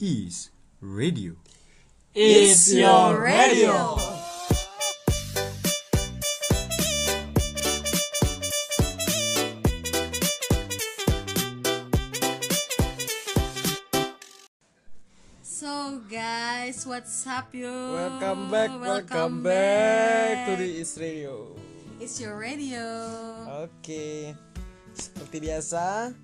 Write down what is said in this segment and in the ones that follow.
is radio. It's your radio. So guys, what's up you? Welcome back, welcome, back to the Is Radio. It's your radio. Oke, seperti biasa,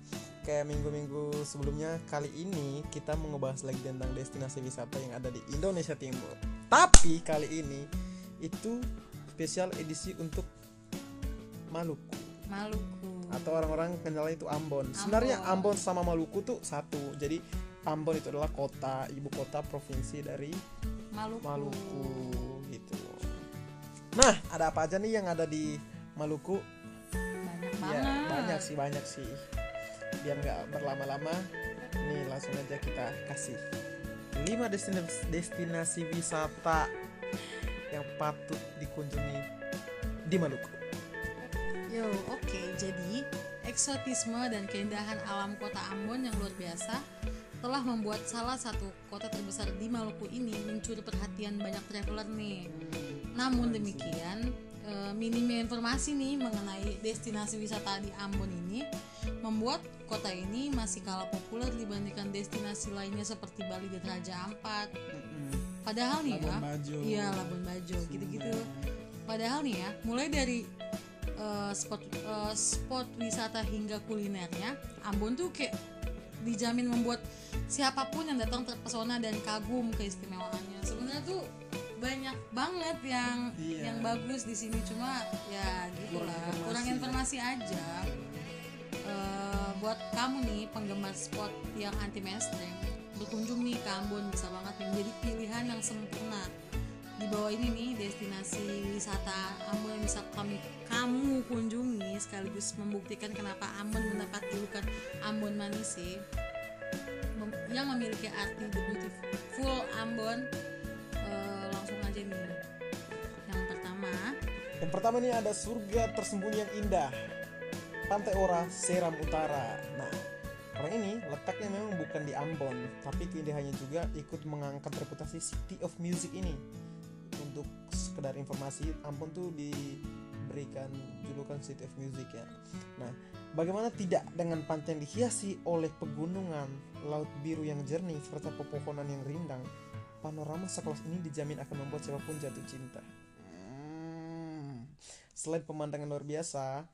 kayak minggu-minggu sebelumnya, kali ini kita mau ngebahas lagi tentang destinasi wisata yang ada di Indonesia Timur. Tapi kali ini itu spesial edisi untuk Maluku Maluku. atau orang-orang kenalnya itu Ambon. Sebenarnya Ambon sama Maluku tuh satu. Jadi Ambon itu adalah kota, ibu kota provinsi dari Maluku. Maluku gitu. Nah, ada apa aja nih yang ada di Maluku? Banyak Ya, banget. banyak sih, banyak sih. Biar nggak berlama-lama, nih langsung aja kita kasih 5 destinasi, destinasi wisata yang patut dikunjungi di Maluku. Yo, oke. Jadi, eksotisme dan keindahan alam kota Ambon yang luar biasa telah membuat salah satu kota terbesar di Maluku ini mencuri perhatian banyak traveler nih. Namun demikian, eh, minimnya informasi nih mengenai destinasi wisata di Ambon ini membuat kota ini masih kalah populer dibandingkan destinasi lainnya seperti Bali dan Raja Ampat. Padahal nih ya, Labuan Bajo. iya Labuan Bajo gitu-gitu. Padahal nih ya, mulai dari eh, spot eh, spot wisata hingga kulinernya, Ambon tuh kayak dijamin membuat siapa pun yang datang terpesona dan kagum keistimewaannya. Sebenarnya tuh banyak banget yang Iya. yang bagus di sini cuma ya gitulah Kurang kurang informasi. informasi aja. Eh, buat kamu nih penggemar spot yang anti mainstream berkunjung nih ke Ambon bisa banget menjadi pilihan yang sempurna di bawah ini nih destinasi wisata Ambon yang bisa kami kamu kunjungi sekaligus membuktikan kenapa Ambon mendapat julukan Ambon Manis sih yang memiliki arti the beautiful Ambon aja nih yang pertama Yang pertama nih ada surga tersembunyi yang indah. Pantai Ora, Seram Utara. Nah, orang ini letaknya memang bukan di Ambon, tapi keindahannya juga ikut mengangkat reputasi City of Music ini. Untuk sekedar informasi, Ambon tuh diberikan julukan City of Music ya. Nah, bagaimana tidak dengan pantai yang dihiasi oleh pegunungan, laut biru yang jernih, serta pepohonan yang rindang, panorama sekelas ini dijamin akan membuat siapa pun jatuh cinta. Hmm. Selain pemandangan luar biasa,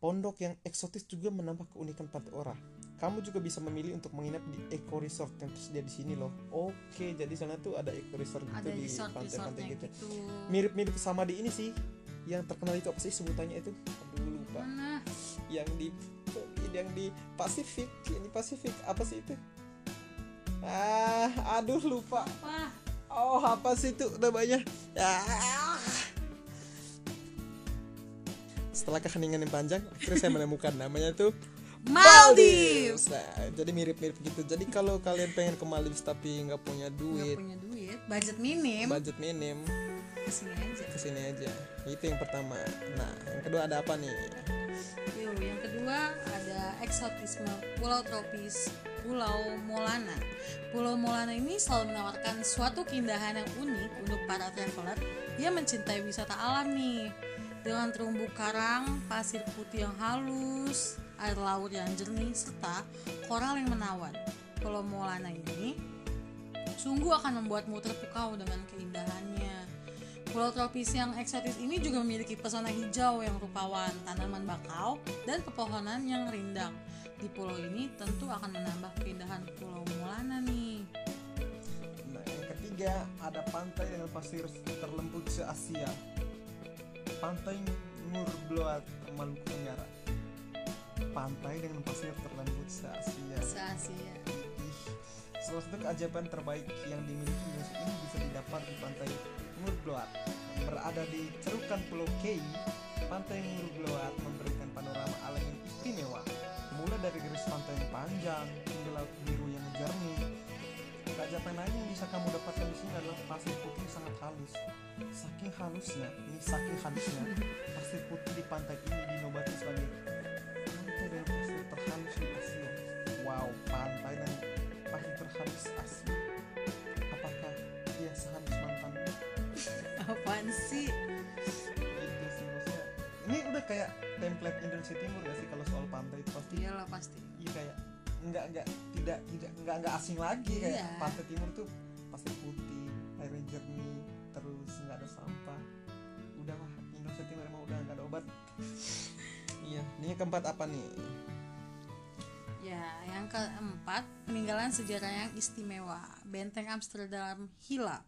pondok yang eksotis juga menambah keunikan Pantai Ora. Kamu juga bisa memilih untuk menginap di Eco Resort yang tersedia di sini loh. Oke, jadi sana tuh ada Eco Resort gitu ada di pantai-pantai gitu. gitu Mirip-mirip sama di ini sih. Yang terkenal itu apa sih sebutannya itu? Aduh lupa. mana Yang di yang di Pasifik, yang di Pasifik apa sih itu? Ah, aduh lupa. wah Oh, apa sih itu namanya? Ah. Setelah keheningan yang panjang, akhirnya saya menemukan namanya tuh Maldives Nah, jadi mirip-mirip gitu. Jadi kalau kalian pengen ke Maldives tapi nggak punya duit, punya duit budget minim budget minim, ke sini aja ke sini aja. Itu yang pertama. Nah, yang kedua ada apa nih? Yo, yang kedua eksotisme Pulau Tropis Pulau Molana. Pulau Molana ini selalu menawarkan suatu keindahan yang unik untuk para traveler yang mencintai wisata alam nih. Dengan terumbu karang, pasir putih yang halus, air laut yang jernih, serta koral yang menawan. Pulau Molana ini sungguh akan membuatmu terpukau dengan keindahannya. Pulau tropis yang eksotis ini juga memiliki pesona hijau yang rupawan, tanaman bakau, dan pepohonan yang rindang. Di pulau ini tentu akan menambah keindahan Pulau Molana nih. Nah, yang ketiga ada pantai dengan pasir terlembut se-Asia. Pantai Ngurbloat, Maluku Tenggara. Pantai dengan pasir terlembut se-Asia. Se-Asia. Salah satu keajaiban terbaik yang dimiliki Indonesia ini bisa didapat di pantai Ngurbloat. Berada di cerukan Pulau Kei, pantai Ngurbloat memberikan panorama alam yang istimewa. Mulai dari garis pantai yang panjang hingga laut biru yang jernih. Keajaiban lain yang bisa kamu dapatkan di sini adalah pasir putih sangat halus. Saking halusnya, ini saking halusnya, pasir putih di pantai ini dinobati sebagai pantai dengan pasir terhalus di Asia. Wow, pantai dan pasir terhalus Asia. Apaan sih? Itu sih maksudnya. Ini udah kayak template Indonesia Timur gak sih kalau soal pantai? Itu pasti iyalah pasti. Iya kayak nggak nggak tidak tidak nggak nggak asing lagi. Kayak Iya. pantai timur tuh pasir putih airnya jernih terus nggak ada sampah. Udah lah Indonesia Timur emang udah nggak ada obat. Iya. Ini yang keempat apa nih? Ya, yang keempat, peninggalan sejarah yang istimewa, Benteng Amsterdam Hila.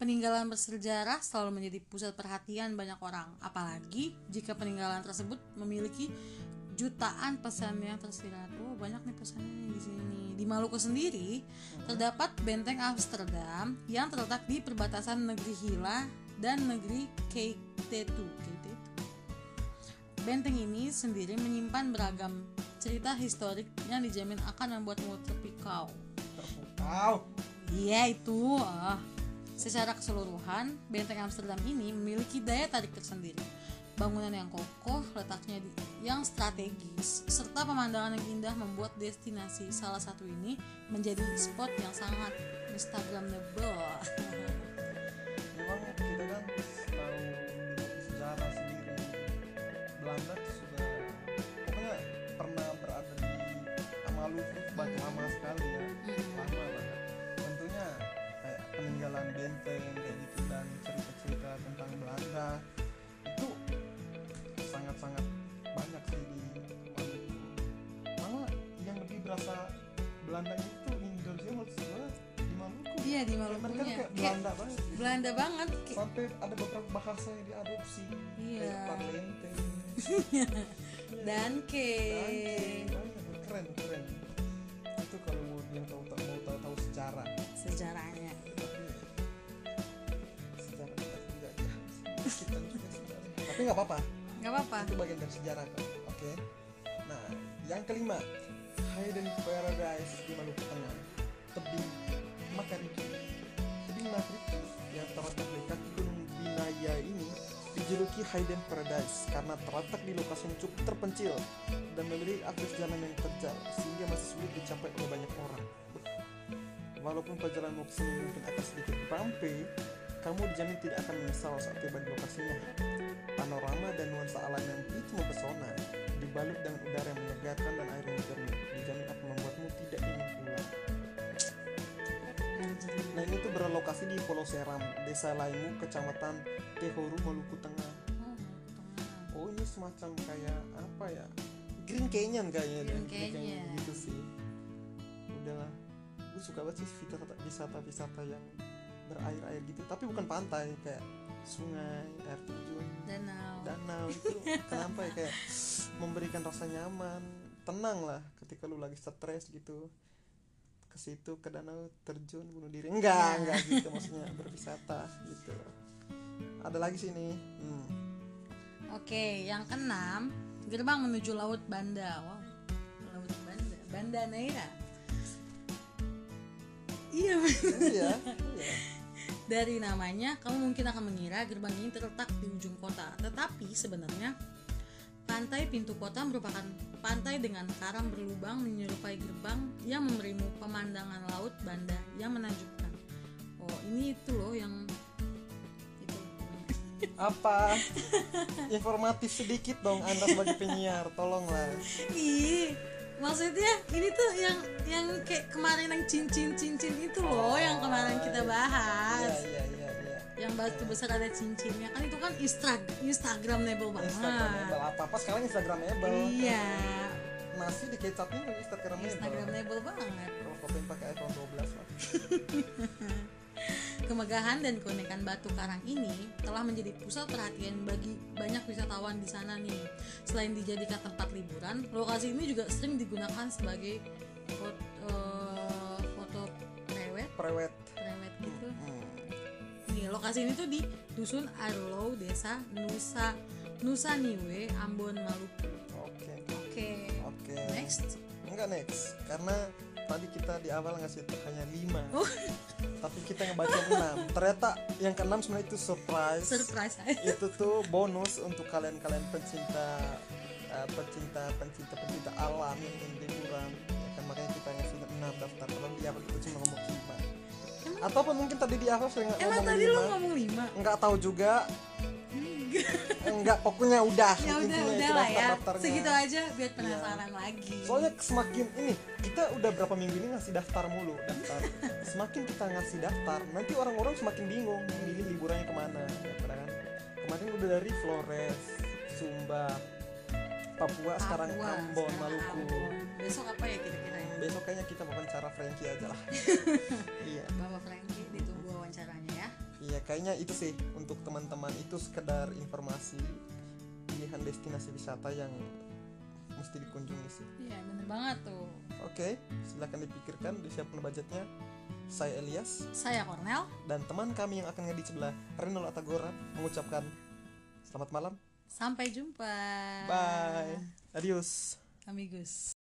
Peninggalan bersejarah selalu menjadi pusat perhatian banyak orang, apalagi jika peninggalan tersebut memiliki jutaan pesan yang tersirat. Oh, banyak nih pesannya di sini. Di Maluku sendiri terdapat Benteng Amsterdam yang terletak di perbatasan negeri Hila dan negeri KT2. KT2. Benteng ini sendiri menyimpan beragam cerita historik yang dijamin akan membuatmu terpikau. terpukau Iya itu. ah. Secara keseluruhan, Benteng Amsterdam ini memiliki daya tarik tersendiri. Bangunan yang kokoh, letaknya di, yang strategis, serta pemandangan yang indah membuat destinasi salah satu ini menjadi spot yang sangat instagramable. memang kita kan tahu sejarah sendiri Belanda sudah pokoknya pernah berada di Maluku tuh banyak lama sekali ya benteng kayak gitu dan cerita-cerita tentang Belanda. Itu sangat-sangat banyak sih di Maluku malah yang lebih berasa Belanda itu Indonesia menurut saya di Maluku. Iya di Kayak mereka kayak Kayak Belanda banget gitu. Belanda banget. Kayak- sampai ada beberapa bahasa yang diadopsi Iya. kayak parlente. Dan ke keren keren. Itu kalau mau yang tahu tahu mau tahu tahu sejarah. Sejarahnya. tapi tapi nggak apa-apa. Gak apa-apa. itu bagian dari sejarah kan oke. Nah yang kelima Hayden Paradise di Maluku Tengah. Tebing Makariki tebing Makariki yang terletak di kaki gunung Binaya ini dijuluki Hayden Paradise karena terletak di lokasi yang cukup terpencil dan memiliki akses jalan yang terjal sehingga masih sulit dicapai oleh banyak orang. Walaupun sini mungkin akan sedikit bumpy kamu dijamin tidak akan menyesal saat tiba di lokasinya. Panorama dan nuansa alam yang begitu mempesona dibalut dengan udara yang menyegarkan dan air yang jernih dijamin akan membuatmu tidak ingin pulang. Nah ini tuh berlokasi di Pulau Seram desa Laimu kecamatan Tehoru Maluku Tengah. Oh, ini semacam kayak apa ya? Green Canyon kayaknya Green deh, Canyon. gitu sih. Udahlah. Gue suka banget sih wisata wisata wisata yang berair-air gitu. Tapi bukan pantai kayak sungai air terjun Danau. danau itu kenapa ya? Kayak memberikan rasa nyaman tenang lah ketika lu lagi stres gitu. Ke situ ke danau terjun bunuh diri. Enggak enggak gitu maksudnya berwisata gitu. Ada lagi sini hmm. Oke, yang keenam, gerbang menuju Laut Banda. Wow, Laut Banda, Banda Neira. Iya, iya iya dari namanya kamu mungkin akan mengira gerbang ini terletak di ujung kota. Tetapi sebenarnya pantai pintu kota merupakan pantai dengan karang berlubang menyerupai gerbang yang memberimu pemandangan laut Banda yang menakjubkan. Oh, ini itu loh yang itu. apa informatif sedikit dong anda sebagai penyiar tolonglah Ih, maksudnya ini tuh yang yang kayak kemarin yang cincin cincin itu loh yang kemarin kita iya bahas. iya iya iya Yang batu besar ada cincinnya. Kan itu kan Insta Instagramable banget. Instagramable. Apa apa sekarang Instagramable. Iya, nasi di kecapnya kan Instagramable. Instagramable banget. kalau kopi pakai iPhone 12 lah Kemegahan dan keunikan batu karang ini telah menjadi pusat perhatian bagi banyak wisatawan di sana nih. Selain dijadikan tempat liburan, lokasi ini juga sering digunakan sebagai foto, eh, foto prewed, prewed prewed gitu. hmm. Nih, lokasi ini tuh di Dusun Arlo, Desa Nusa Nusa Niwe, Ambon, Maluku. oke Oke. oke Next. enggak next karena tadi kita di awal ngasih hanya 5 Oh. tapi kita ngebaca 6 ternyata yang keenam sebenarnya itu surprise. Surprise. Itu tuh bonus untuk kalian-kalian pencinta eh, pencinta pencinta pencinta alam yang ingin liburan. Ya kan makanya kita ngasih 6 daftar. Kalau di awal kita cuma ngomong 5 Emang ataupun mungkin tadi di awal saya nggak Emang ngomong tadi lima. ngomong lima? nggak tahu juga enggak pokoknya udah Ya udah intinya udah lah ya. daftar-daftarnya. Segitu aja biar penasaran lagi. soalnya semakin ini kita udah berapa minggu ini ngasih daftar mulu daftar semakin kita ngasih daftar nanti orang-orang semakin bingung milih liburannya ke mana ya kan kemarin udah dari Flores Sumba Papua, sekarang Papua, Ambon sekarang Maluku Ambon. Besok apa ya kira-kira ya? besok kayaknya kita mau wawancara Frankie aja lah iya Bapak Frankie ya. kayaknya itu sih untuk teman-teman itu sekedar informasi pilihan destinasi wisata yang mesti dikunjungi sih Iya bener banget tuh. Oke, silakan dipikirkan, disiapkan budgetnya. Saya Elias Saya Cornel. dan teman kami yang akan ngedit sebelah Renol Atagora mengucapkan selamat malam. Sampai jumpa. Bye. Adios. Amigos.